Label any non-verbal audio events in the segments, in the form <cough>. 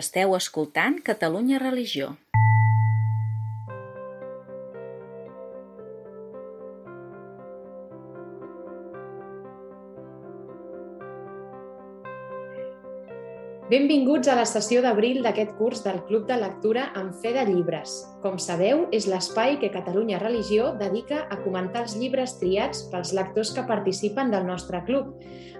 Esteu escoltant Catalunya Religió. Benvinguts a la sessió d'abril d'aquest curs del Club de Lectura amb fe de llibres. Com sabeu, és l'espai que Catalunya Religió dedica a comentar els llibres triats pels lectors que participen del nostre club.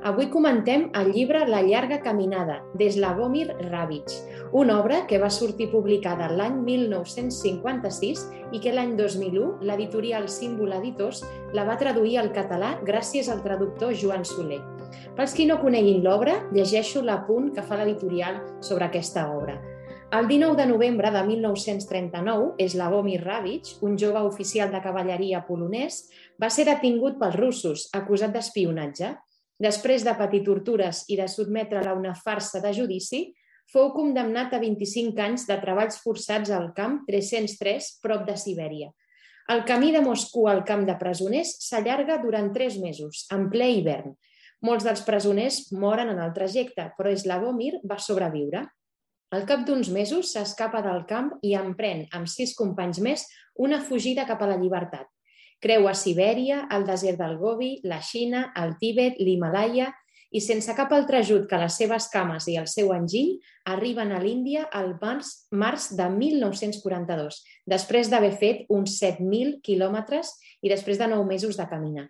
Avui comentem el llibre La llarga caminada, d'Eslavomir Rabic, una obra que va sortir publicada l'any 1956 i que l'any 2001 l'editorial Símbol Editors la va traduir al català gràcies al traductor Joan Soler. Pels qui no coneguin l'obra, llegeixo l'apunt que fa l'editorial sobre aquesta obra. El 19 de novembre de 1939, Slavomir Rabic, un jove oficial de cavalleria polonès, va ser detingut pels russos, acusat d'espionatge. Després de patir tortures i de sotmetre'l a una farsa de judici, fou condemnat a 25 anys de treballs forçats al camp 303, prop de Sibèria. El camí de Moscou al camp de presoners s'allarga durant tres mesos, en ple hivern, molts dels presoners moren en el trajecte, però Slavomir va sobreviure. Al cap d'uns mesos s'escapa del camp i emprèn, amb sis companys més, una fugida cap a la llibertat. Creua Sibèria, el desert del Gobi, la Xina, el Tíbet, l'Himalaya i sense cap altre ajut que les seves cames i el seu engill, arriben a l'Índia al març, març de 1942, després d'haver fet uns 7.000 quilòmetres i després de nou mesos de caminar.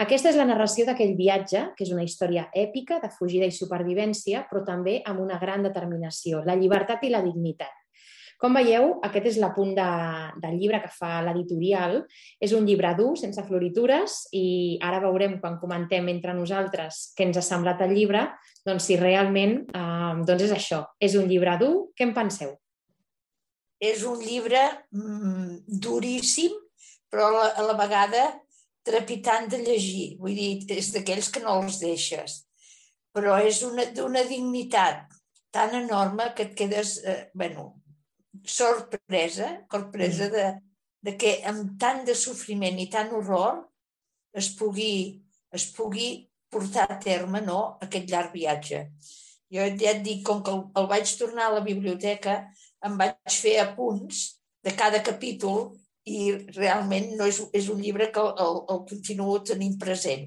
Aquesta és la narració d'aquell viatge, que és una història èpica de fugida i supervivència, però també amb una gran determinació, la llibertat i la dignitat. Com veieu, aquest és l'apunt de, del llibre que fa l'editorial. És un llibre dur, sense floritures, i ara veurem, quan comentem entre nosaltres què ens ha semblat el llibre, doncs si realment eh, doncs és això, és un llibre dur. Què en penseu? És un llibre mm, duríssim, però a la, a la vegada trepitant de llegir. Vull dir, és d'aquells que no els deixes. Però és d'una dignitat tan enorme que et quedes, eh, bueno, sorpresa, sorpresa mm. de, de que amb tant de sofriment i tant horror es pugui, es pugui portar a terme no, aquest llarg viatge. Jo ja et dic, com que el, el vaig tornar a la biblioteca, em vaig fer apunts de cada capítol i realment no és, és un llibre que el, el, continuo tenint present.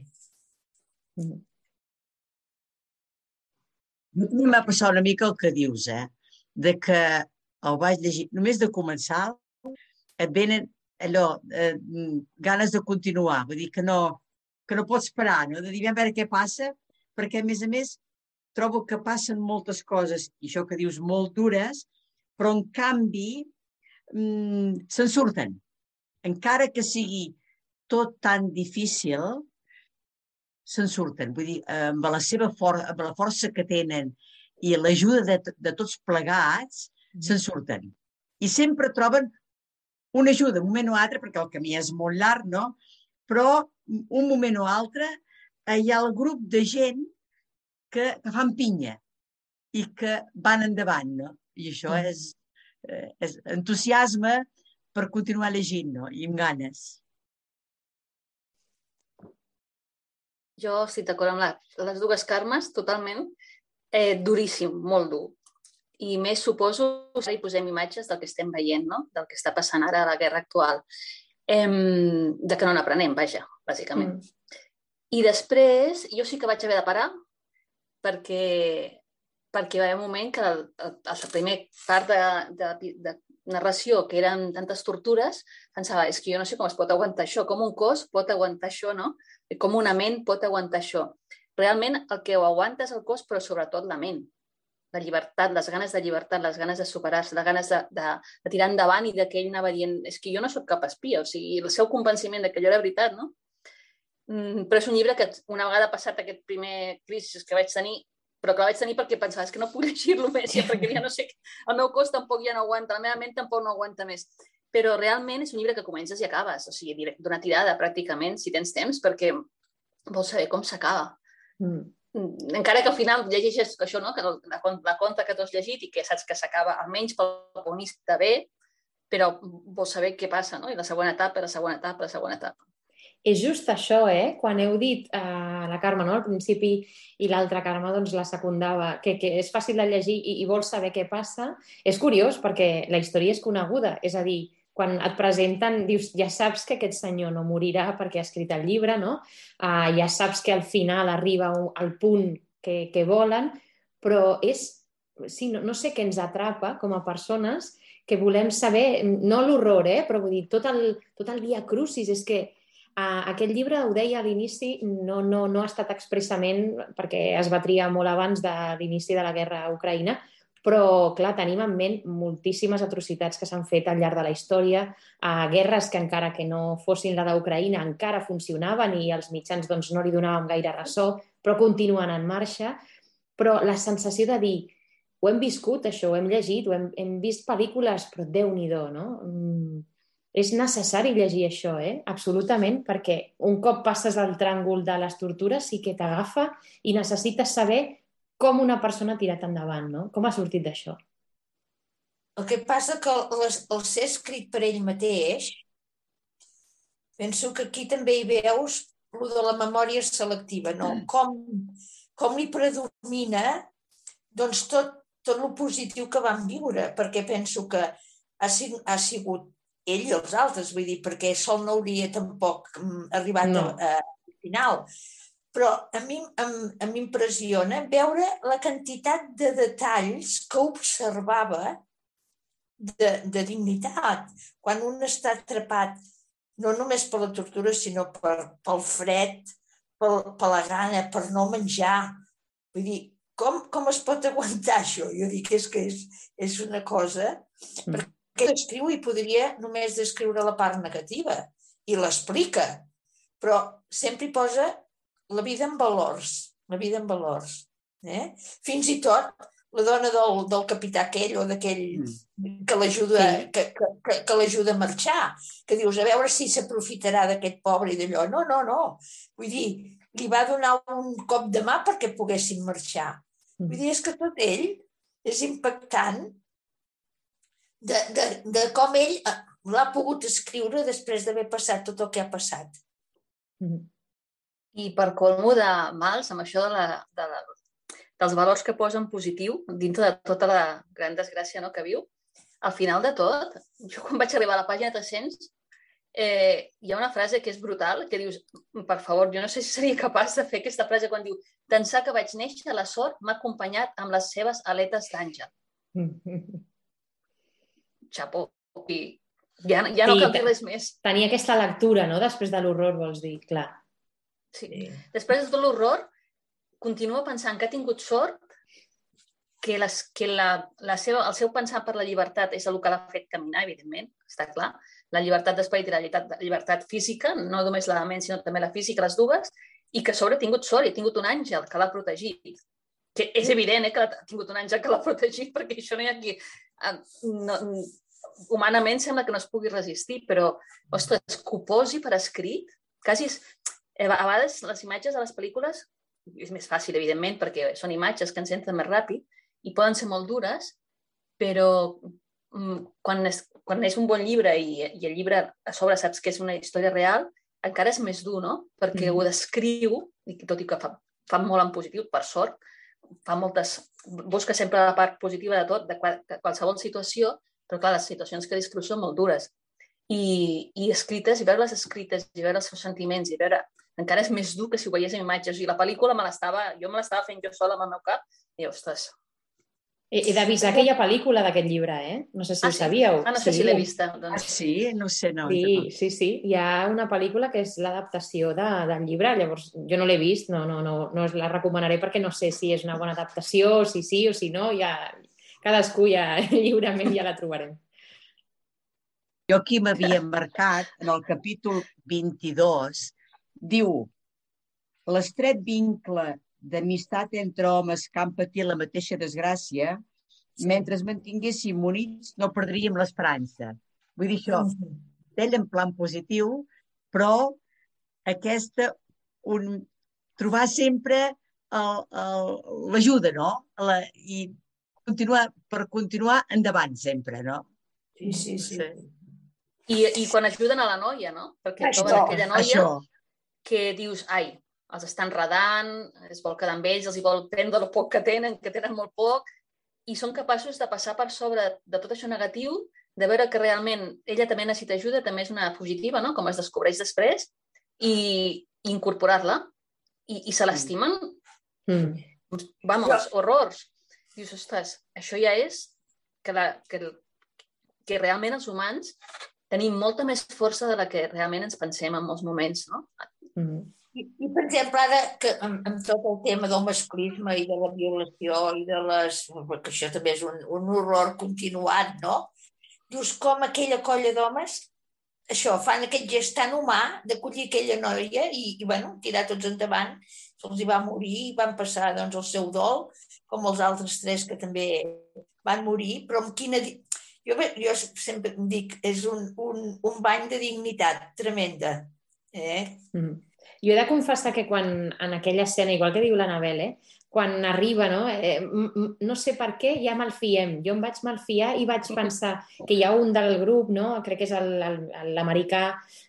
Mm. M'ha passat una mica el que dius, eh? De que el vaig llegir, només de començar, et venen allò, eh, ganes de continuar, vull dir que no, que no pots parar, no? de dir a veure què passa, perquè a més a més trobo que passen moltes coses, i això que dius molt dures, però en canvi mm, se'n surten encara que sigui tot tan difícil, se'n surten. Vull dir, amb la seva for amb la força que tenen i l'ajuda de, de tots plegats, mm. se'n surten. I sempre troben una ajuda, un moment o altre, perquè el camí és molt llarg, no? Però un moment o altre hi ha el grup de gent que, que fan pinya i que van endavant, no? I això mm. és, eh, és entusiasme per continuar llegint, no? I amb ganes. Jo estic d'acord amb la, les dues Carmes, totalment. Eh, duríssim, molt dur. I més suposo que hi posem imatges del que estem veient, no? del que està passant ara a la guerra actual. Eh, de que no n'aprenem, vaja, bàsicament. Mm. I després, jo sí que vaig haver de parar perquè perquè hi va haver un moment que el, el, el primer part de, de, de narració, que eren tantes tortures, pensava, és que jo no sé com es pot aguantar això, com un cos pot aguantar això, no? Com una ment pot aguantar això. Realment el que ho aguanta és el cos, però sobretot la ment. La llibertat, les ganes de llibertat, les ganes de superar-se, les ganes de, de, de tirar endavant i que ell anava dient és que jo no sóc cap espia, o sigui, el seu convenciment de que allò era veritat, no? Mm, però és un llibre que una vegada passat aquest primer crisi que vaig tenir, però que la vaig tenir perquè pensava que no puc <laughs> llegir-lo més, ja, perquè ja no sé, el meu cos tampoc ja no aguanta, la meva ment tampoc no aguanta més. Però realment és un llibre que comences i acabes, o sigui, d'una tirada pràcticament, si tens temps, perquè vols saber com s'acaba. Mm. mm. Encara que al final llegeixes això, no? que la, la conta que tu has llegit i que saps que s'acaba almenys pel protagonista bé, però vols saber què passa, no? I la següent etapa, la següent etapa, la següent etapa. És just això, eh? Quan heu dit eh, la Carme, no?, al principi, i l'altra Carme doncs, la secundava, que, que és fàcil de llegir i, i vols saber què passa, és curiós perquè la història és coneguda, és a dir, quan et presenten, dius, ja saps que aquest senyor no morirà perquè ha escrit el llibre, no? Uh, ja saps que al final arriba al punt que, que volen, però és, sí, no, no sé què ens atrapa com a persones que volem saber, no l'horror, eh? però vull dir, tot el, tot el via crucis, és que Aquest llibre, ho deia a l'inici, no, no, no ha estat expressament perquè es va triar molt abans de l'inici de la guerra a Ucraïna, però, clar, tenim en ment moltíssimes atrocitats que s'han fet al llarg de la història, a guerres que encara que no fossin la d'Ucraïna encara funcionaven i els mitjans doncs, no li donàvem gaire ressò, però continuen en marxa. Però la sensació de dir, ho hem viscut, això, ho hem llegit, ho hem, hem vist pel·lícules, però déu nhi no? És necessari llegir això, eh? absolutament, perquè un cop passes al tràngol de les tortures sí que t'agafa i necessites saber com una persona ha tirat endavant, no? Com ha sortit d'això? El que passa que el, el ser escrit per ell mateix, penso que aquí també hi veus el de la memòria selectiva, no? Mm. Com, com li predomina doncs tot, tot el positiu que vam viure, perquè penso que ha, ha sigut ell i els altres, vull dir, perquè sol no hauria tampoc mm, arribat no. a, a final, però a mi m'impressiona veure la quantitat de detalls que observava de, de dignitat. Quan un està atrapat no només per la tortura, sinó per, pel fred, pel, per la gana, per no menjar. Vull dir, com, com es pot <laughs> aguantar això? Jo dic que és que és, és una cosa... Mm. Perquè escriu i podria només descriure la part negativa i l'explica, però sempre hi posa la vida en valors, la vida en valors. Eh? Fins i tot la dona del, del capità aquell o d'aquell mm. que l'ajuda sí. que, que, que, que l'ajuda a marxar, que dius, a veure si s'aprofitarà d'aquest pobre i d'allò. No, no, no. Vull dir, li va donar un cop de mà perquè poguessin marxar. Mm. Vull dir, és que tot ell és impactant de, de, de com ell eh, l'ha pogut escriure després d'haver passat tot el que ha passat. Mm. I per colmo de mals, amb això de la, de la, dels valors que posa en positiu, dintre de tota la gran desgràcia no, que viu, al final de tot, jo quan vaig arribar a la pàgina 300, eh, hi ha una frase que és brutal, que dius, per favor, jo no sé si seria capaç de fer aquesta frase quan diu d'ençà que vaig néixer, la sort m'ha acompanyat amb les seves aletes d'àngel. <laughs> Xapó. I ja, ja no sí, cal dir res més. Tenia aquesta lectura, no?, després de l'horror, vols dir, clar. Sí. sí. Després de l'horror, continua pensant que ha tingut sort, que, les, que la, la seva, el seu pensar per la llibertat és el que l'ha fet caminar, evidentment, està clar. La llibertat d'esperit i la llibertat, la llibertat física, no només la ment, sinó també la física, les dues, i que sobre ha tingut sort i ha tingut un àngel que l'ha protegit. Que és evident eh, que ha tingut un àngel que l'ha protegit, <laughs> perquè això no hi ha qui... No, humanament sembla que no es pugui resistir, però, ostres, que ho posi per escrit, quasi és, Eh, a vegades les imatges de les pel·lícules és més fàcil, evidentment, perquè són imatges que ens entren més ràpid i poden ser molt dures, però mm, quan és, quan és un bon llibre i, i el llibre a sobre saps que és una història real, encara és més dur, no? Perquè mm. ho descriu, i tot i que fa, fa molt en positiu, per sort, fa moltes... Busca sempre la part positiva de tot, de, de qualsevol situació, però clar, les situacions que descriu són molt dures. I, i escrites, i veure les escrites, i veure els seus sentiments, i veure encara és més dur que si ho veiés en imatges. I la pel·lícula me l'estava, jo me l'estava fent jo sola amb el meu cap i, ostres... He, he d'avisar que hi ha pel·lícula d'aquest llibre, eh? No sé si ah, ho sabíeu. Ah, no sé sí. si l'he vista. Doncs. Ah, sí? No sé, no. Sí, no. sí, sí. Hi ha una pel·lícula que és l'adaptació de, del llibre, llavors jo no l'he vist, no, no, no, no us la recomanaré perquè no sé si és una bona adaptació, si sí o si no, ja cadascú ja <laughs> lliurement ja la trobarem. Jo aquí m'havia marcat en el capítol 22 Diu, l'estret vincle d'amistat entre homes que han patit la mateixa desgràcia, mentre es mantinguéssim units no perdríem l'esperança. Vull dir això, ell en plan positiu, però aquesta, un, trobar sempre l'ajuda, no? La, I continuar, per continuar endavant sempre, no? Sí, sí, sí. sí. I, I quan ajuden a la noia, no? Perquè això, aquella noia això que dius, ai, els estan redant, es vol quedar amb ells, els hi vol prendre el poc que tenen, que tenen molt poc, i són capaços de passar per sobre de tot això negatiu, de veure que realment ella també necessita ajuda, també és una fugitiva, no? com es descobreix després, i, i incorporar-la. I, I se l'estimen. Mm. Vamos, horrors. Dius, ostres, això ja és que, la, que, que realment els humans tenim molta més força de la que realment ens pensem en molts moments, no? Mm. I, I, per exemple, ara que amb, amb tot el tema del masclisme i de la violació i de les... perquè això també és un, un horror continuat, no? Dius com aquella colla d'homes això, fan aquest gest tan humà d'acollir aquella noia i, i bueno, tirar tots endavant. Se'ls hi va morir i van passar doncs, el seu dol, com els altres tres que també van morir, però amb quina, jo, jo sempre dic, és un, un, un bany de dignitat tremenda. Eh? Mm. Jo he de confessar que quan en aquella escena, igual que diu l'Anabel, eh, quan arriba, no? Eh, no sé per què, ja malfiem. Jo em vaig malfiar i vaig pensar que hi ha un del grup, no? crec que és l'americà,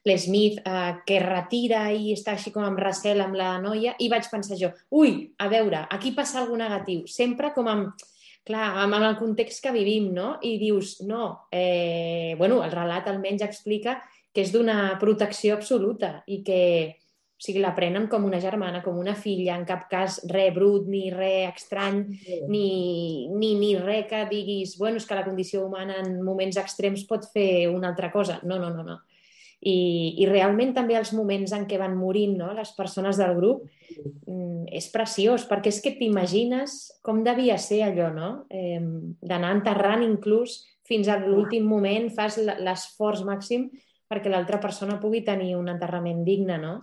l'Smith, eh, que retira i està així com amb recel amb la noia, i vaig pensar jo, ui, a veure, aquí passa alguna negatiu. Sempre com amb clar, amb el context que vivim, no? I dius, no, eh, bueno, el relat almenys explica que és d'una protecció absoluta i que o sigui, la prenen com una germana, com una filla, en cap cas res brut, ni res estrany, ni, ni, ni res que diguis, bueno, és que la condició humana en moments extrems pot fer una altra cosa. No, no, no, no. I, i realment també els moments en què van morint no? les persones del grup mm, és preciós, perquè és que t'imagines com devia ser allò, no? Eh, D'anar enterrant inclús fins a l'últim moment, fas l'esforç màxim perquè l'altra persona pugui tenir un enterrament digne, no?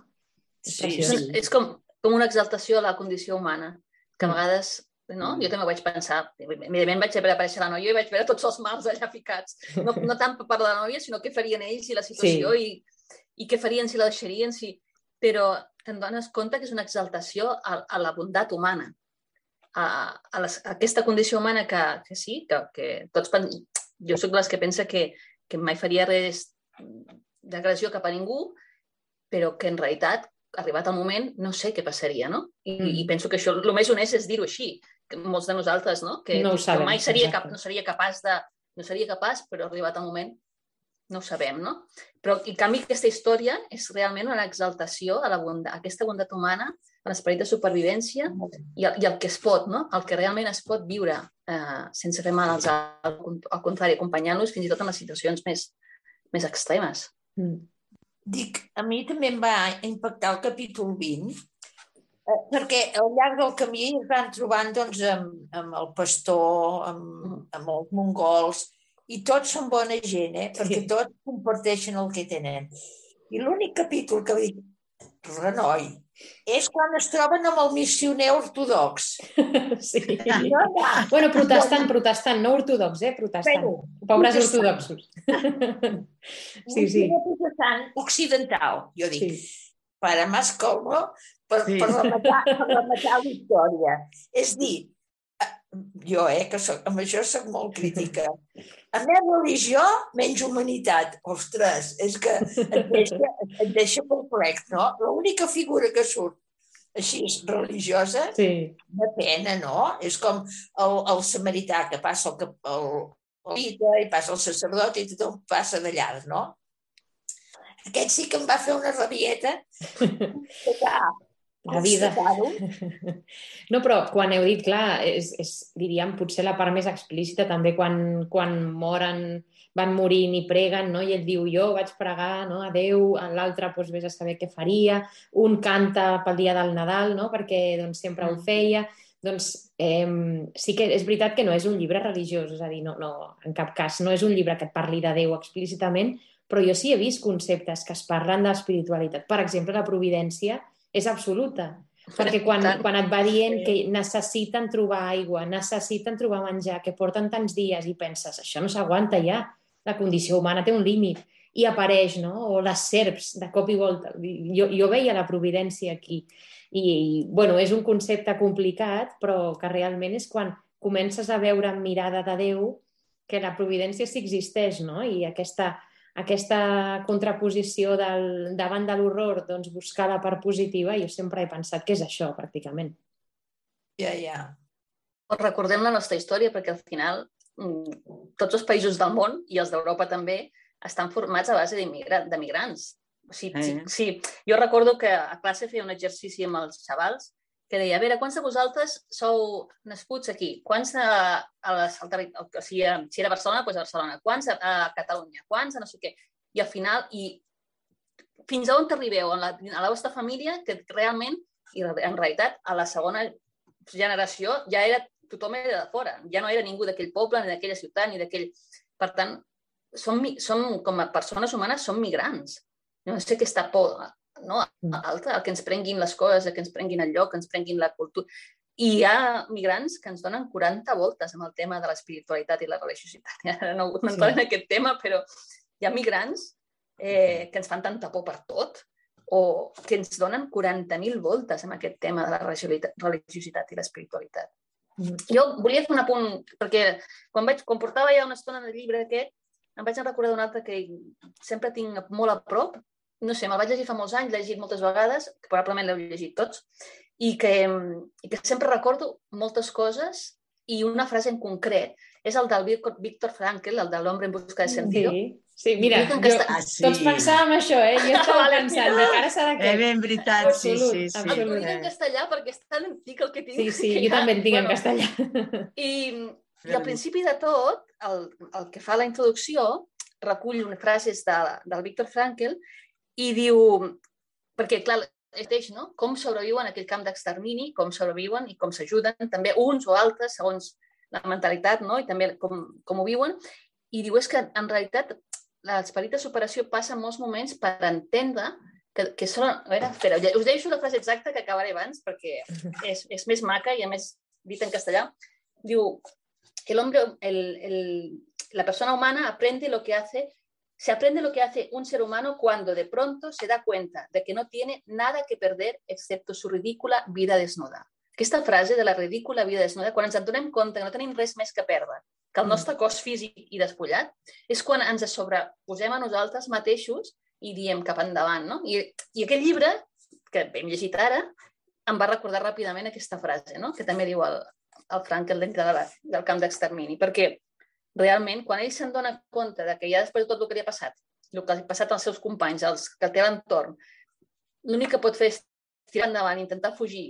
És, sí, és, com, com una exaltació a la condició humana, que a mm. vegades no? Jo també vaig pensar, evidentment vaig veure aparèixer la noia i vaig veure tots els mals allà ficats. No, no tant per la noia, sinó què farien ells i la situació sí. i, i què farien si la deixarien. Si... Però te'n dones compte que és una exaltació a, a la bondat humana, a, a, les, a aquesta condició humana que, que sí, que, que tots... Jo sóc les que pensa que, que mai faria res d'agressió cap a ningú, però que en realitat arribat el moment, no sé què passaria, no? I, mm. i penso que això, el més honest és dir-ho així, que molts de nosaltres, no? Que, no sabem, que mai seria, cap, no seria capaç de... No seria capaç, però arribat el moment no ho sabem, no? Però, en canvi, aquesta història és realment una exaltació a la bondat, a aquesta bondat humana, a l'esperit de supervivència i el, i el que es pot, no? El que realment es pot viure eh, sense fer mal als altres, al contrari, acompanyant-los fins i tot en les situacions més, més extremes. Mm. Dic, a mi també em va impactar el capítol 20, eh, perquè al llarg del camí es van trobant doncs, amb, amb el pastor, amb, amb els mongols, i tots són bona gent, eh? perquè tots comparteixen el que tenen. I l'únic capítol que dic, renoi, és quan es troben amb el missioner ortodox. <laughs> Sí. No, no. Bueno, protestant, protestant, no ortodox, eh? Protestant. Bueno, Pobres protestant. ortodoxos. Sí, sí. Protestant occidental, jo dic. Sí. Para más colmo, per, sí. per rematar, per rematar la història. És dir, jo, eh, que soc, amb això soc molt crítica. <laughs> A més religió, menys humanitat. Ostres, és que et <laughs> deixa, et deixa perplex, no? L'única figura que surt així religiosa, sí. de pena, no? És com el, el samarità que passa el, el, el i passa el sacerdot i tothom passa de llarg, no? Aquest sí que em va fer una rabieta. <laughs> la vida. No, però quan heu dit, clar, és, és, diríem, potser la part més explícita també quan, quan moren, van morint i preguen, no? i ell diu, jo vaig pregar no? a Déu, l'altre doncs, vés a saber què faria, un canta pel dia del Nadal, no? perquè doncs, sempre ho mm. feia, doncs eh, sí que és veritat que no és un llibre religiós, és a dir, no, no, en cap cas no és un llibre que et parli de Déu explícitament, però jo sí he vist conceptes que es parlen d'espiritualitat. Per exemple, la providència és absoluta. Perquè <laughs> quan, quan et va dient que necessiten trobar aigua, necessiten trobar menjar, que porten tants dies i penses, això no s'aguanta ja, la condició humana té un límit, i apareix, no? O les serps, de cop i volta. Jo, jo veia la providència aquí. I, i, bueno, és un concepte complicat, però que realment és quan comences a veure amb mirada de Déu que la providència sí existeix, no? I aquesta aquesta contraposició del, davant de l'horror, doncs buscar la part positiva, jo sempre he pensat que és això, pràcticament. Ja, ja. Recordem la nostra història, perquè al final tots els països del món, i els d'Europa també, estan formats a base de migrants. O sigui, eh. sí, jo recordo que a classe feia un exercici amb els xavals que deia, a veure, quants de vosaltres sou nascuts aquí? Quants a, a les, al territori, o sigui, si era Barcelona, doncs a Barcelona. Quants a, a Catalunya? Quants a no sé què? I al final, i fins a on t'arribeu? A, la, a la vostra família, que realment, i en realitat, a la segona generació ja era tothom era de fora, ja no era ningú d'aquell poble, ni d'aquella ciutat, ni d'aquell... Per tant, som, som, com a persones humanes, som migrants. No sé aquesta por no? Mm. alta, que ens prenguin les coses, que ens prenguin el lloc, que ens prenguin la cultura. I hi ha migrants que ens donen 40 voltes amb el tema de l'espiritualitat i la religiositat. <laughs> Ara no, no sí. en aquest tema, però hi ha migrants eh, que ens fan tanta por per tot o que ens donen 40.000 voltes amb aquest tema de la religiositat i l'espiritualitat. Jo volia fer un apunt, perquè quan, vaig, quan portava ja una estona en el llibre aquest, em vaig recordar d'un altre que sempre tinc molt a prop, no sé, me'l vaig llegir fa molts anys, l'he llegit moltes vegades, que probablement l'heu llegit tots, i que, i que sempre recordo moltes coses i una frase en concret és el del Víctor Frankl, el de l'hombre en busca de sentido. Sí, sí mira, jo, ah, sí. tots pensàvem això, eh? Jo <laughs> estava vale, pensant, de cara serà que... Eh, ben veritat, absolut, sí, sí. sí. Absolut. El en castellà perquè és tan antic el que tinc. Sí, sí, jo també en tinc bueno, en castellà. I, <laughs> I al principi de tot, el, el que fa la introducció recull unes frases de, del Víctor Frankl i diu, perquè clar, és no? com sobreviuen aquell camp d'extermini, com sobreviuen i com s'ajuden, també uns o altres, segons la mentalitat, no? i també com, com ho viuen. I diu, és que en realitat l'esperit de superació passa en molts moments per entendre que, que són... A veure, espera, us deixo la frase exacta que acabaré abans perquè és, és més maca i a més dit en castellà. Diu, el hombre, el, el, la persona humana aprende lo que hace Se aprende lo que hace un ser humano cuando de pronto se da cuenta de que no tiene nada que perder excepto su ridícula vida desnuda. Aquesta frase de la ridícula vida desnuda, quan ens en donem compte que no tenim res més que perdre, que el mm. nostre cos físic i despullat, és quan ens sobreposem a nosaltres mateixos i diem cap endavant. No? I, I aquest llibre, que hem llegit ara, em va recordar ràpidament aquesta frase, no? que també diu el, el Frankel dintre de la, del camp d'extermini, perquè realment, quan ell se'n dona compte de que ja després de tot el que li ha passat, el que li ha passat als seus companys, als que té l'entorn, l'únic que pot fer és tirar endavant, intentar fugir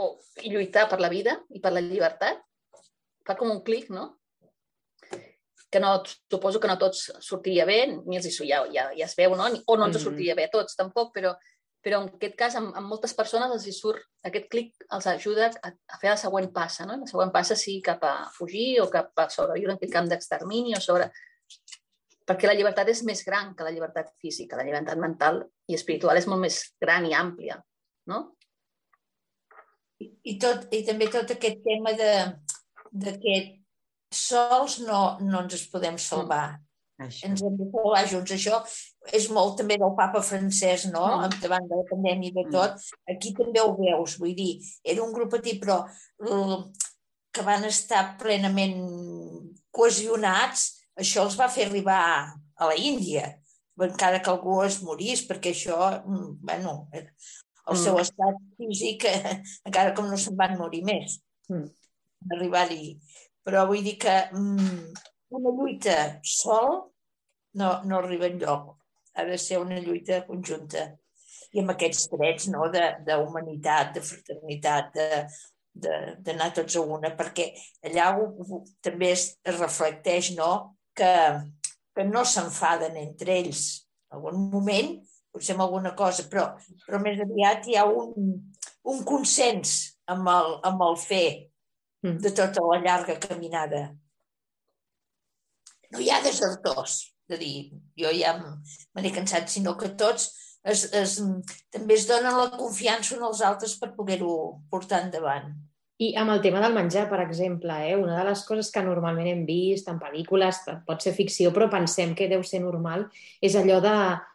o i lluitar per la vida i per la llibertat, fa com un clic, no? Que no, suposo que no tots sortiria bé, ni els hi, ja, ja, ja es veu, no? O no ens mm. sortiria bé a tots, tampoc, però però en aquest cas, amb, amb moltes persones els hi surt, aquest clic els ajuda a, a fer la següent passa, no? La següent passa sí cap a fugir o cap a sobreviure en aquest camp d'extermini o sobre... Perquè la llibertat és més gran que la llibertat física, la llibertat mental i espiritual és molt més gran i àmplia, no? I, i, tot, i també tot aquest tema de, de que sols no, no ens podem salvar. Això. Ens hem de trobar junts. Això és molt també del papa francès, no? Mm. Davant de la pandèmia de mm. tot. Aquí també ho veus, vull dir, era un grup petit, però que van estar plenament cohesionats, això els va fer arribar a la Índia, encara que algú es morís, perquè això, mm, bueno, el mm. seu estat físic, <laughs> encara com no se'n van morir més, mm. arribar-hi. Però vull dir que mm, una lluita sol no, no arriba enlloc. Ha de ser una lluita conjunta. I amb aquests drets no, d'humanitat, de, de fraternitat, d'anar tots a una, perquè allà ho, ho, també es, es reflecteix no, que, que no s'enfaden entre ells. En algun moment, potser amb alguna cosa, però, però més aviat hi ha un, un consens amb el, amb el fer mm. de tota la llarga caminada no hi ha desertors. A dir, jo ja me n'he cansat, sinó que tots es, es, també es donen la confiança uns als altres per poder-ho portar endavant. I amb el tema del menjar, per exemple, eh? una de les coses que normalment hem vist en pel·lícules, pot ser ficció, però pensem que deu ser normal, és allò de,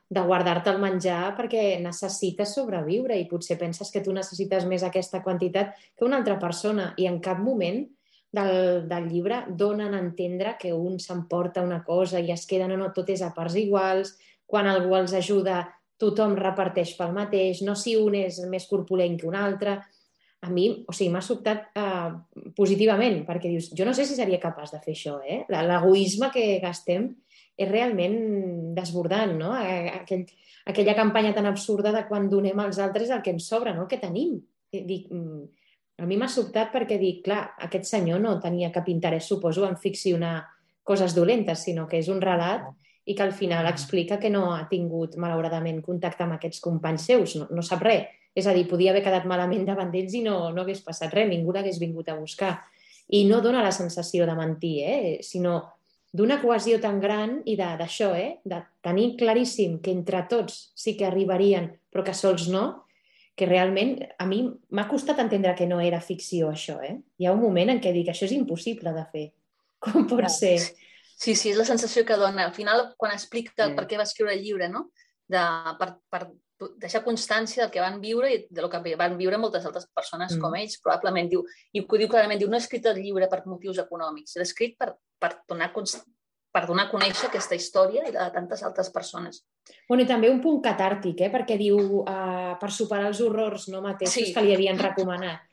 de guardar-te el menjar perquè necessites sobreviure i potser penses que tu necessites més aquesta quantitat que una altra persona i en cap moment del, del llibre donen a entendre que un s'emporta una cosa i es queda, no, no, tot és a parts iguals, quan algú els ajuda tothom reparteix pel mateix, no si un és més corpulent que un altre. A mi, o sigui, m'ha sobtat uh, positivament, perquè dius, jo no sé si seria capaç de fer això, eh? L'egoisme que gastem és realment desbordant, no? Aquell, aquella campanya tan absurda de quan donem als altres el que ens sobra, no? el que tenim. Dic, mm, a mi m'ha sobtat perquè dic, clar, aquest senyor no tenia cap interès, suposo, en ficcionar coses dolentes, sinó que és un relat i que al final explica que no ha tingut, malauradament, contacte amb aquests companys seus, no, no sap res. És a dir, podia haver quedat malament davant d'ells i no, no hagués passat res, ningú l'hagués vingut a buscar. I no dona la sensació de mentir, eh? sinó d'una cohesió tan gran i d'això, eh? de tenir claríssim que entre tots sí que arribarien, però que sols no, que realment a mi m'ha costat entendre que no era ficció això. Eh? Hi ha un moment en què dic això és impossible de fer. <laughs> Com pot ser? Sí, sí, és la sensació que dona. Al final, quan explica sí. per què va escriure el llibre, no? De, per, per deixar constància del que van viure i de lo que van viure moltes altres persones mm. com ells, probablement diu, i ho diu clarament, diu, no he escrit el llibre per motius econòmics, l'he escrit per, per, donar, per donar a conèixer aquesta història i la de tantes altres persones. Bueno, i també un punt catàrtic, eh? perquè diu uh, per superar els horrors no mateixos sí. que li havien recomanat.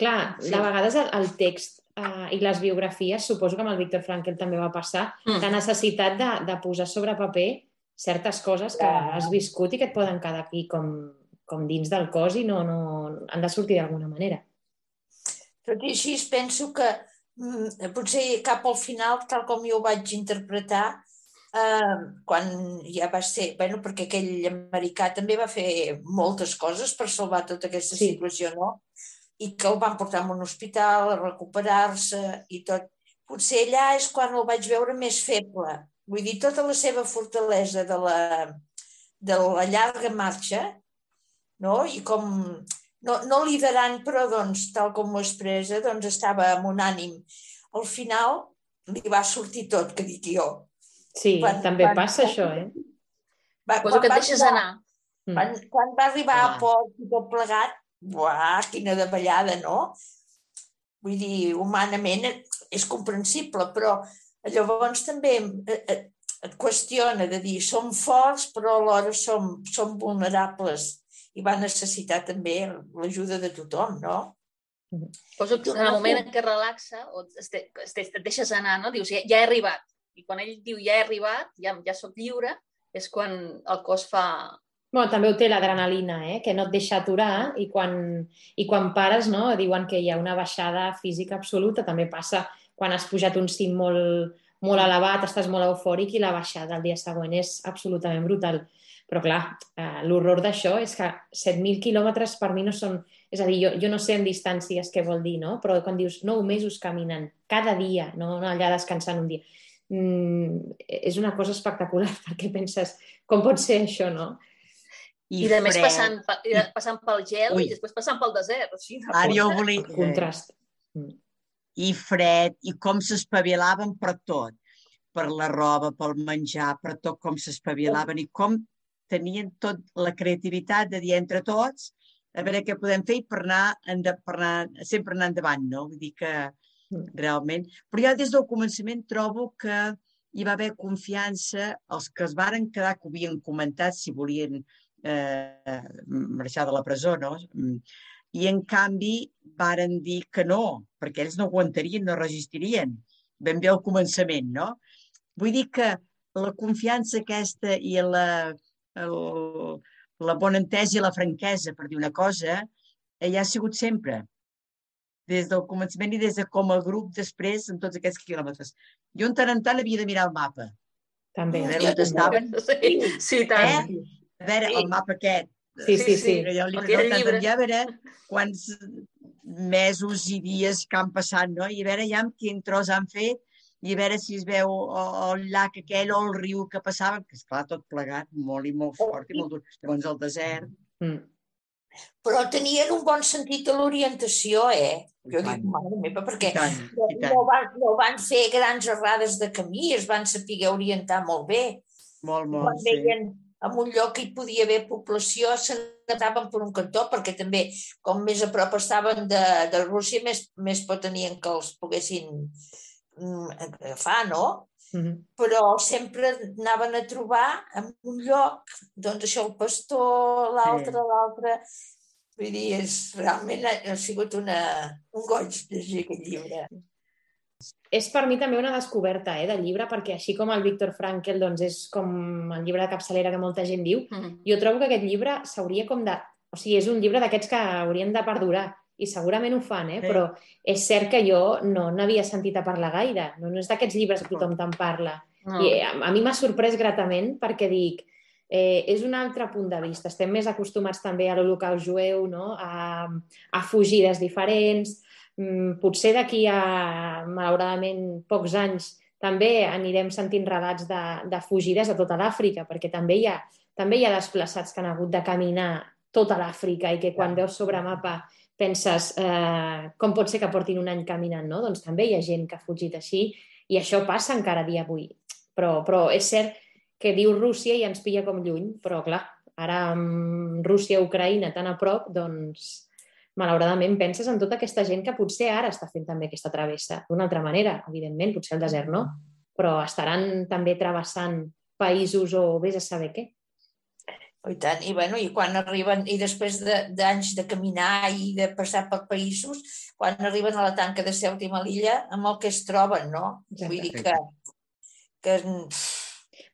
Clar, sí. de vegades el, el text uh, i les biografies, suposo que amb el Víctor Frankel també va passar, mm. la necessitat de, de posar sobre paper certes coses que has viscut i que et poden quedar aquí com, com dins del cos i no, no han de sortir d'alguna manera. Tot i així penso que mm, potser cap al final, tal com jo ho vaig interpretar, eh, quan ja va ser... bueno, perquè aquell americà també va fer moltes coses per salvar tota aquesta sí. situació, no? i que el van portar a un hospital a recuperar-se i tot. Potser allà és quan el vaig veure més feble. Vull dir, tota la seva fortalesa de la, de la llarga marxa, no? I com, no, no liderant, però doncs, tal com ho expressa, doncs estava amb un ànim. Al final li va sortir tot, que dic jo. Sí, quan, també quan, passa quan, això, eh? Va, Poso que et deixes anar. Quan, quan va arribar ah. a poc i tot plegat, Buah, quina davallada, no? Vull dir, humanament és comprensible, però llavors també eh, eh, et qüestiona de dir som forts però alhora som, som vulnerables i va necessitar també l'ajuda de tothom, no? Poso que en el moment en què relaxa o et deixes anar, no? Dius, ja, ja he arribat. I quan ell diu ja he arribat, ja, ja sóc lliure, és quan el cos fa, Bueno, també ho té l'adrenalina, eh? que no et deixa aturar i quan, i quan pares no, diuen que hi ha una baixada física absoluta. També passa quan has pujat un cim molt, molt elevat, estàs molt eufòric i la baixada el dia següent és absolutament brutal. Però clar, eh, l'horror d'això és que 7.000 quilòmetres per mi no són... És a dir, jo, jo no sé en distàncies què vol dir, no? Però quan dius 9 mesos caminant, cada dia, no, no allà descansant un dia, mm, és una cosa espectacular <laughs> perquè penses, com pot ser això, no? I, I de més passant, passant pel gel Ui. i després passant pel desert. O sigui, Ara jo volia... Contrast. I fred, i com s'espavilaven per tot. Per la roba, pel menjar, per tot com s'espavilaven i com tenien tot la creativitat de dir entre tots a veure què podem fer per anar, per anar sempre anar endavant, no? Vull dir que mm. realment... Però ja des del començament trobo que hi va haver confiança, els que es varen quedar, que ho havien comentat, si volien eh, marxar de la presó, no? I en canvi varen dir que no, perquè ells no aguantarien, no resistirien. Ben bé al començament, no? Vull dir que la confiança aquesta i la, el, la bona entesa i la franquesa, per dir una cosa, eh, ja ha sigut sempre des del començament i des de com a grup després en tots aquests quilòmetres. Jo en tant en tant havia de mirar el mapa. També. A veure on estaven. Sí, sí tant. Eh? A veure, sí. el mapa aquest. Sí, sí, sí. Jo li okay, llibre. a veure quants mesos i dies que han passat, no? I a veure ja amb quin tros han fet i a veure si es veu el llac aquell o el riu que passava, que esclar, tot plegat, molt i molt fort i molt dur. Llavors el desert. Mm. Però tenien un bon sentit de l'orientació, eh? Jo dic, mare meva, perquè I tant, i tant. No, van, no van fer grans errades de camí, es van saber orientar molt bé. Molt, molt, Quan veien, en un lloc que hi podia haver població se n'anaven per un cantó, perquè també, com més a prop estaven de, de Rússia, més, més tenien que els poguessin mm, agafar, no? Mm -hmm. Però sempre anaven a trobar en un lloc, doncs això, el pastor, l'altre, Sí. l'altre... Vull dir, és, realment ha, ha sigut una, un goig llegir aquest llibre. És per mi també una descoberta eh, del llibre, perquè així com el Viktor Frankl doncs, és com el llibre de capçalera que molta gent diu, Mm. jo trobo que aquest llibre s'hauria com de... O sigui, és un llibre d'aquests que haurien de perdurar, i segurament ho fan, eh? Sí. però és cert que jo no n'havia sentit a parlar gaire. No, no és d'aquests llibres que tothom te'n parla. No. I a, a mi m'ha sorprès gratament perquè dic, eh, és un altre punt de vista. Estem més acostumats també a l'holocaust jueu, no? a, a fugides diferents. Mm, potser d'aquí a, malauradament, pocs anys també anirem sentint relats de, de fugides a tota l'Àfrica, perquè també hi, ha, també hi ha desplaçats que han hagut de caminar tota l'Àfrica i que quan veus sobre mapa penses eh, com pot ser que portin un any caminant, no? Doncs també hi ha gent que ha fugit així i això passa encara dia avui. Però, però és cert que diu Rússia i ens pilla com lluny, però clar, ara amb Rússia-Ucraïna tan a prop, doncs malauradament penses en tota aquesta gent que potser ara està fent també aquesta travessa d'una altra manera, evidentment, potser el desert no, però estaran també travessant països o vés a saber què. Oh, I tant, i, bueno, i quan arriben, i després de- d'anys de, de caminar i de passar per països, quan arriben a la tanca de Ceuta i Melilla, amb el que es troben, no? Exacte. Vull dir que... que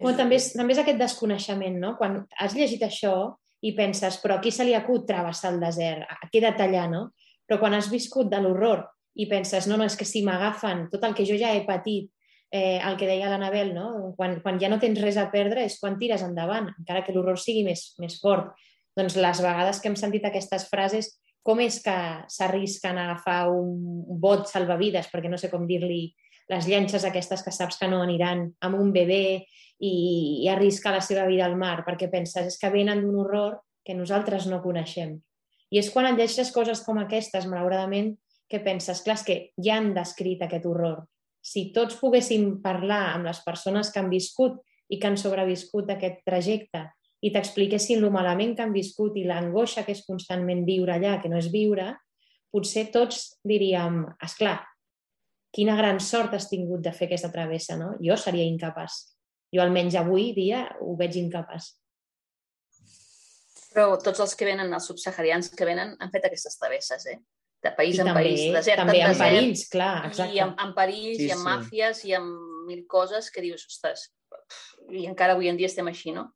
Bueno, també, és, també és aquest desconeixement, no? Quan has llegit això i penses, però a qui se li acut travessar el desert? A què detallar, no? Però quan has viscut de l'horror i penses, no, no, és que si m'agafen tot el que jo ja he patit, eh, el que deia l'Anabel, no? Quan, quan ja no tens res a perdre és quan tires endavant, encara que l'horror sigui més, més fort. Doncs les vegades que hem sentit aquestes frases, com és que s'arrisquen a agafar un bot salvavides, perquè no sé com dir-li, les llanxes aquestes que saps que no aniran amb un bebè i, i arrisca la seva vida al mar, perquè penses és que venen d'un horror que nosaltres no coneixem. I és quan et llegeixes coses com aquestes, malauradament, que penses, clar, que ja han descrit aquest horror. Si tots poguéssim parlar amb les persones que han viscut i que han sobreviscut aquest trajecte i t'expliquessin lo malament que han viscut i l'angoixa que és constantment viure allà, que no és viure, potser tots diríem, és clar, quina gran sort has tingut de fer aquesta travessa, no? Jo seria incapaç. Jo almenys avui dia ho veig incapaç. Però tots els que venen, els subsaharians que venen, han fet aquestes travesses, eh? De país I en també, país, desert també en en desert. perills, clar, exacte. I amb, amb perills, Sí, i amb sí. màfies, i amb mil coses que dius, ostres, i encara avui en dia estem així, no?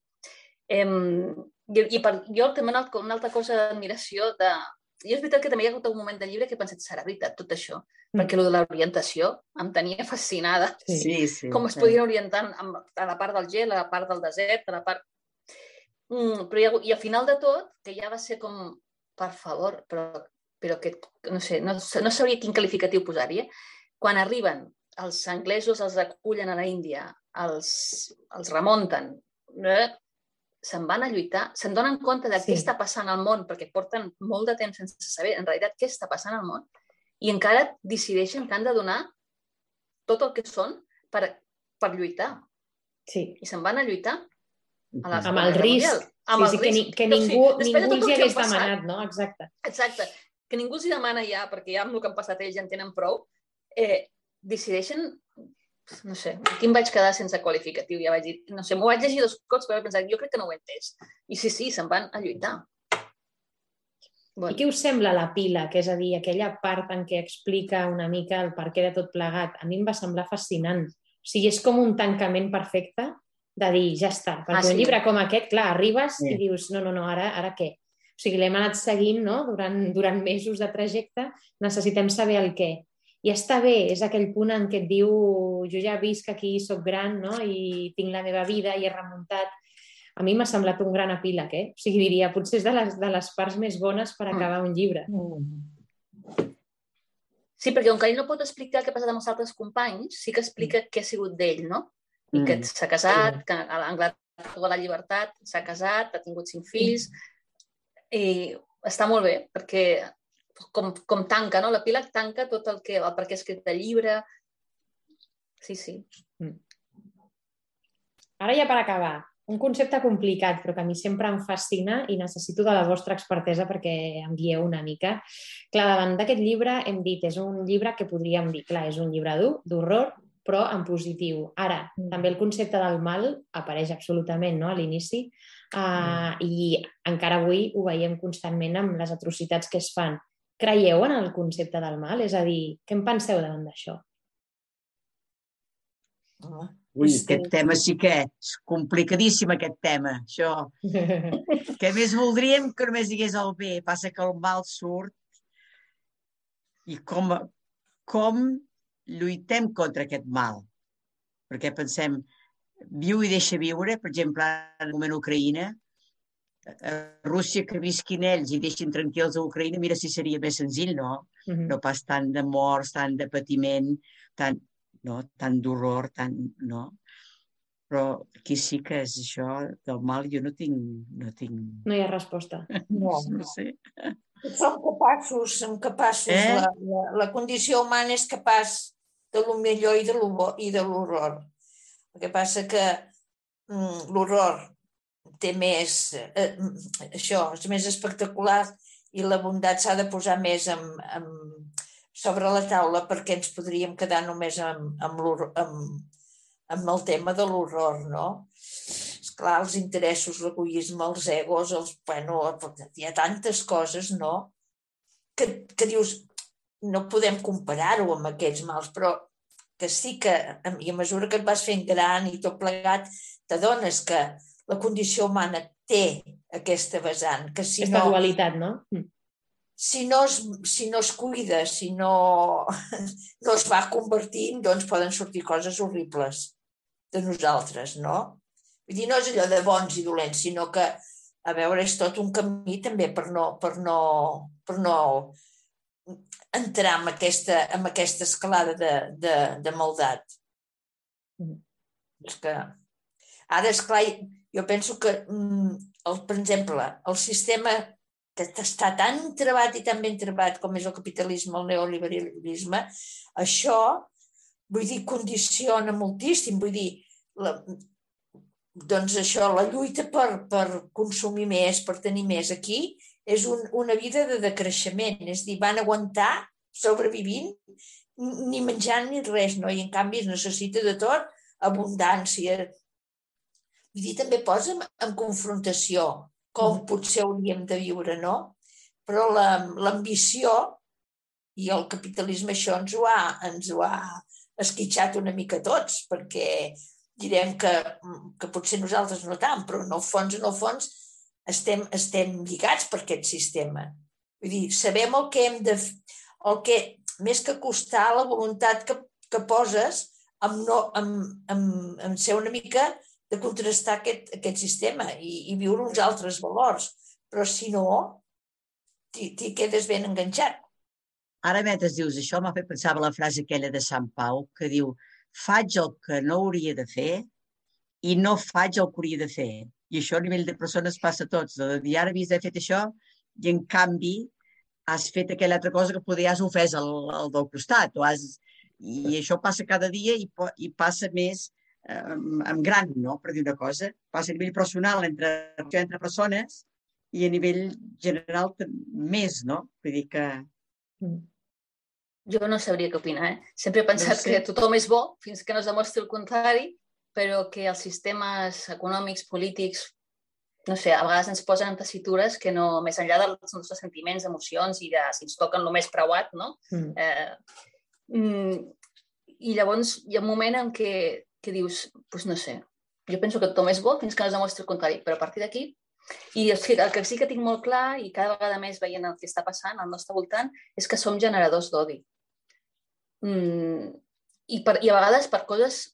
Em, i, i per, jo també una, una altra cosa d'admiració de... I és veritat que també hi ha hagut un moment del llibre que he pensat, serà veritat tot això? Mm. Perquè lo de l'orientació em tenia <laughs> fascinada. Sí. Sí, sí. Com es podien orientar amb, a la part del gel, a la part del desert, a la part... Mm, però hi ha, hagut- I al final de tot, que ja va ser com, per favor, però, però que, no sé, no, no sabria quin qualificatiu posar-hi, eh? Quan arriben, els anglesos els acullen a la Índia, els, els remunten, eh? Se'n van a lluitar, se'n donen compte de Sí. què està passant al món, perquè porten molt de temps sense saber en realitat què està passant al món, i encara decideixen que han de donar tot el que són per, per lluitar. sí. I se'n van a lluitar a la Amb el risc. Mundial. Amb sí, el sí, que, ni, risc. que O sigui, ningú, ningú els el hi hagués passat, demanat, no? Exacte. Exacte. Que ningú els hi demana ja, perquè ja amb el que han passat ells ja en tenen prou, eh, decideixen no sé, aquí em vaig quedar sense qualificatiu, ja vaig dir, no sé, m'ho vaig llegir dos cops, però vaig pensar, jo crec que no ho he entès. I sí, sí, se'n van a lluitar. I Bueno, què us sembla la pila, que és a dir, aquella part en què explica una mica el per què de tot plegat? A mi em va semblar fascinant. O sigui, és com un tancament perfecte de dir, ja està. Perquè Ah, un sí. llibre com aquest, clar, arribes Sí. i dius, no, no, no, ara, ara què? O sigui, l'hem anat seguint no? durant, durant mesos de trajecte, necessitem saber el què. I està bé, és aquell punt en què et diu jo ja visc aquí, sóc gran no? i tinc la meva vida i he remuntat. A mi m'ha semblat un gran epíleg, eh? O sigui, diria, potser és de les, de les parts més bones per Mm. acabar un llibre. sí, perquè com que ell no pot explicar què ha passat amb els altres companys, sí que explica què ha sigut d'ell, no? I que Mm. s'ha casat, que a l'Anglaterra la llibertat, s'ha casat, ha tingut cinc fills, i està molt bé, perquè com, com tanca, no? L'epíleg tanca tot el que, el per què ha escrit el llibre. Sí, sí. Ara ja per acabar, un concepte complicat, però que a mi sempre em fascina i necessito de la vostra expertesa perquè em guieu una mica. Clar, davant d'aquest llibre hem dit, és un llibre que podríem dir, clar, és un llibre dur, d'horror, però en positiu. Ara, mm. també el concepte del mal apareix absolutament no? a l'inici uh, mm. i encara avui ho veiem constantment amb les atrocitats que es fan. Creieu en el concepte del mal? És a dir, què en penseu davant d'això? Ui, aquest tema sí que és complicadíssim, aquest tema, això. <laughs> que més voldríem que només digués el bé, passa que el mal surt i com, com lluitem contra aquest mal. Perquè pensem, viu i deixa viure, per exemple, en el moment Ucraïna, Rússia que visquin ells i deixin tranquils a Ucraïna, mira si seria més senzill, no? Uh -huh. No pas tant de morts, tant de patiment, tant no? tant d'horror, tant... No? Però aquí sí que és això del mal, jo no tinc... No, tinc... no hi ha resposta. <laughs> No, no sé. Som capaços, som capaços. Eh? La, la, la condició humana és capaç de lo millor i de lo i de l'horror. El que passa que mm, l'horror té més... Eh, això, és més espectacular i la bondat s'ha de posar més en, en, sobre la taula perquè ens podríem quedar només amb, amb, amb, amb el tema de l'horror, no? Esclar, els interessos, l'egoisme, els egos, els, bueno, hi ha tantes coses, no? Que, que dius, no podem comparar-ho amb aquests mals, però que sí que, i a mesura que et vas fent gran i tot plegat, t'adones que la condició humana té aquesta vessant, que si aquesta no... dualitat, no? Mm si no es, si no es cuida, si no, <laughs> no es va convertint, doncs poden sortir coses horribles de nosaltres, no? Vull dir, no és allò de bons i dolents, sinó que, a veure, és tot un camí també per no, per no, per no entrar en aquesta, en aquesta escalada de, de, de maldat. Mm. És que ara, esclar, jo penso que, mm, el, per exemple, el sistema que està tan trebat i tan ben trebat com és el capitalisme, el neoliberalisme, això, vull dir, condiciona moltíssim, vull dir, la, doncs això, la lluita per, per consumir més, per tenir més aquí, és un, una vida de decreixement, és dir, van aguantar sobrevivint ni menjant ni res, no? I en canvi es necessita de tot, abundància. Vull dir, també posa en confrontació com potser hauríem de viure, no? Però l'ambició i el capitalisme això ens ho, ha, ens ho ha esquitxat una mica tots, perquè direm que, que potser nosaltres no tant, però en el fons, en el fons, estem, estem lligats per aquest sistema. Vull dir, sabem el que hem de... El que, més que costar la voluntat que, que poses amb, no, amb, amb, amb ser una mica de contrastar aquest, aquest sistema i, i viure uns altres valors. Però si no, t'hi quedes ben enganxat. Ara, mentre dius això, m'ha fet pensar la frase aquella de Sant Pau, que diu faig el que no hauria de fer i no faig el que hauria de fer. I això a nivell de persones passa a tots. De dir, ara havies d'haver fet això i, en canvi, has fet aquella altra cosa que poder has ofès el, el del costat. O has... I això passa cada dia i, i passa més en gran, no? per dir una cosa. Passa a nivell personal entre, entre persones i a nivell general més, no? Vull dir que... Mm. Jo no sabria què opinar. Eh? Sempre he pensat no sé. que tothom és bo fins que no es demostri el contrari, però que els sistemes econòmics, polítics, no sé, a vegades ens posen en tessitures que no, més enllà dels nostres sentiments, emocions i de si ens toquen el més preuat, no? Mm. Eh, mm, I llavors hi ha un moment en què que dius, doncs pues no sé, jo penso que tothom és bo fins que no es demostri el contrari, però a partir d'aquí i el que sí que tinc molt clar, i cada vegada més veient el que està passant al nostre voltant, és que som generadors d'odi. Mm, i, per, I a vegades per coses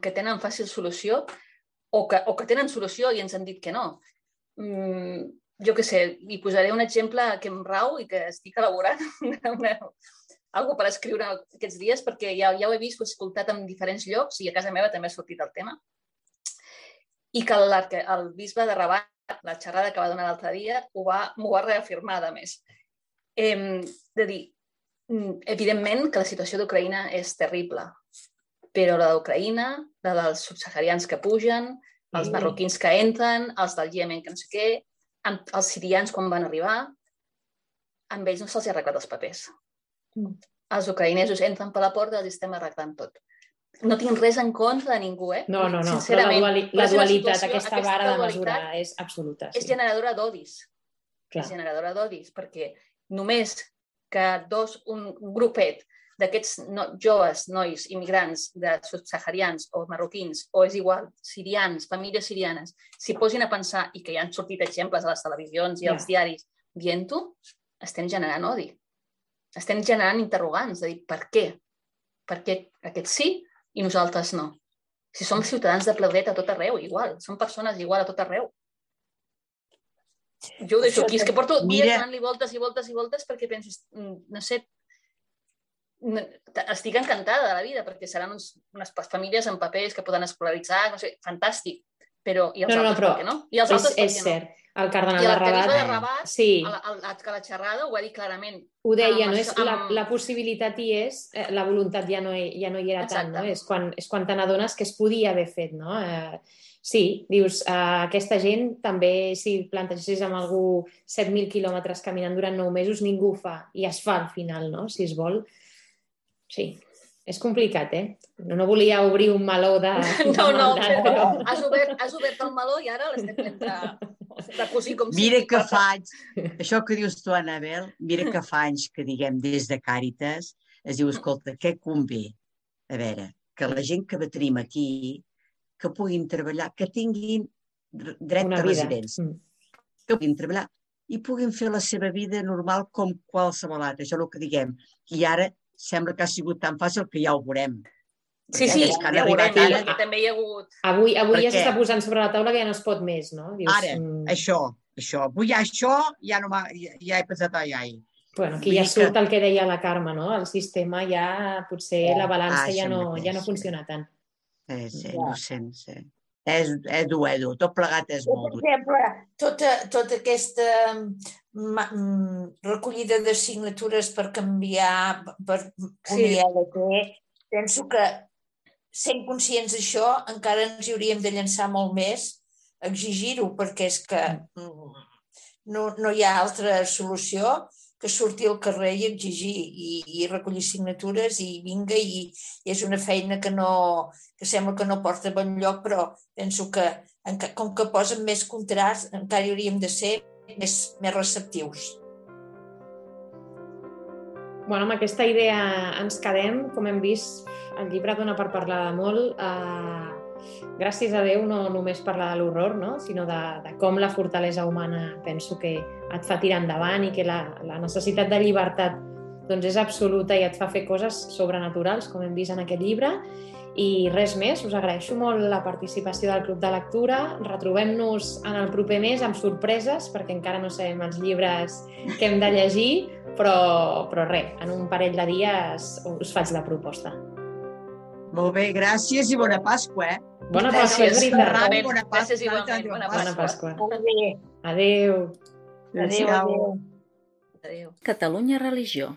que tenen fàcil solució o que, o que tenen solució i ens han dit que no. Mm, jo que sé, i posaré un exemple que em rau i que estic elaborant <laughs> una, algo per escriure aquests dies perquè ja, ja ho he vist, ho he escoltat en diferents llocs i a casa meva també ha sortit el tema. I que el, el bisbe de Rabat, la xerrada que va donar l'altre dia, ho va, m'ho va reafirmar, a més. Eh, de dir, mm, evidentment que la situació d'Ucraïna és terrible, però la d'Ucraïna, la dels subsaharians que pugen, els Sí. marroquins que entren, els del Iemen que no sé què, amb els sirians quan van arribar, amb ells no se'ls ha arreglat els papers. Mm. Els ucraïnesos entren per la porta i els estem arreglant tot. No tinc res en contra de ningú, eh? No, no, no, però la, duali la és dualitat, aquesta aquesta vara de mesura és absoluta. és Sí. generadora d'odis. És generadora d'odis, perquè només que dos, un grupet d'aquests no, joves, nois, immigrants de subsaharians o marroquins, o és igual, sirians, famílies sirianes, s'hi posin a pensar i que hi han sortit exemples a les televisions i Ja. als diaris dient-ho, estem generant odi. Estem generant interrogants de dir per què? Per què aquests sí i nosaltres no? Si som ciutadans de ple dret a tot arreu, igual. Som persones igual a tot arreu. Jo ho deixo aquí. És que porto dies Mira- donant-li voltes i voltes i voltes perquè penso, mm, no sé, estic encantada de la vida perquè seran uns, unes famílies amb papers que poden escolaritzar, no sé, fantàstic. Però, i els No, no, no, altres per què no? I els És, altres per és què cert. El cardenal I de Rabat... de Rabat, Sí, el, el, que la xerrada ho va dir clarament. ho deia, amb no? És, la, amb- la possibilitat hi és, eh, la voluntat ja no, ja no hi era tant, Exacte. no? És quan, és quan te n'adones que es podia haver fet, no? Eh, sí, dius, eh, aquesta gent també, si plantegessis amb algú 7.000 quilòmetres caminant durant 9 mesos, ningú fa, i es fa al final, no? Si es vol. Sí, és complicat, eh? No, no volia obrir un meló de, <laughs> No, no, maldat, però has obert, has obert el meló i ara l'estem fent de, de cosir com Mira sigui. que faig, això que dius tu, Anabel, mira que fa anys que diguem des de Càritas, es diu, escolta, què convé? A veure, que la gent que tenim aquí, que puguin treballar, que tinguin dr- dret una a residència, Mm. que puguin treballar i puguin fer la seva vida normal com qualsevol altre, això és el que diguem. I ara sembla que ha sigut tan fàcil que ja ho veurem. Sí, Perquè sí, que han ja ho veurem, arribat ara- perquè també hi ha hagut... Avui, avui ja Per què? s'està posant sobre la taula que ja no es pot més, no? Dius, Ara, mm, això, això, avui ja això, ja, no ja, ja he pensat ai, ai. Bueno, aquí Vull ja dir que- surt el que deia la Carme, no? El sistema ja, potser la balança Ah, ja no, mateix, ja no sí. funciona tant. Eh, sí, Ja. no sé, no sé. És, és dur, és dur. Tot plegat és molt per dur. exemple, tota, tota aquesta ma, mm, recollida de signatures per canviar, per Sí. unir LT, penso que sent conscients d'això encara ens hi hauríem de llançar molt més exigir-ho, perquè és que mm, no, no hi ha altra solució que sortir al carrer i exigir i, i recollir signatures i vinga i, i és una feina que no que sembla que no porta bon lloc però penso que com que posen més contrast encara hi hauríem de ser més, més receptius. Bueno, amb aquesta idea ens quedem. Com hem vist, el llibre dona per parlar de molt. Uh, gràcies a Déu no només parla de l'horror, no? sinó de, de com la fortalesa humana penso que et fa tirar endavant i que la, la necessitat de llibertat doncs, és absoluta i et fa fer coses sobrenaturals, com hem vist en aquest llibre. I res més, us agraeixo molt la participació del Club de Lectura. Retrobem-nos en el proper mes amb sorpreses, perquè encara no sabem els llibres que hem de llegir, però, però res, en un parell de dies us faig la proposta. Molt bé, gràcies i bona Pasqua, eh? Bona Pasqua, és veritat. Bona Pasqua, igualment, bona Bona Pasqua. Adéu. Adéu, adéu. Adéu. Catalunya Religió.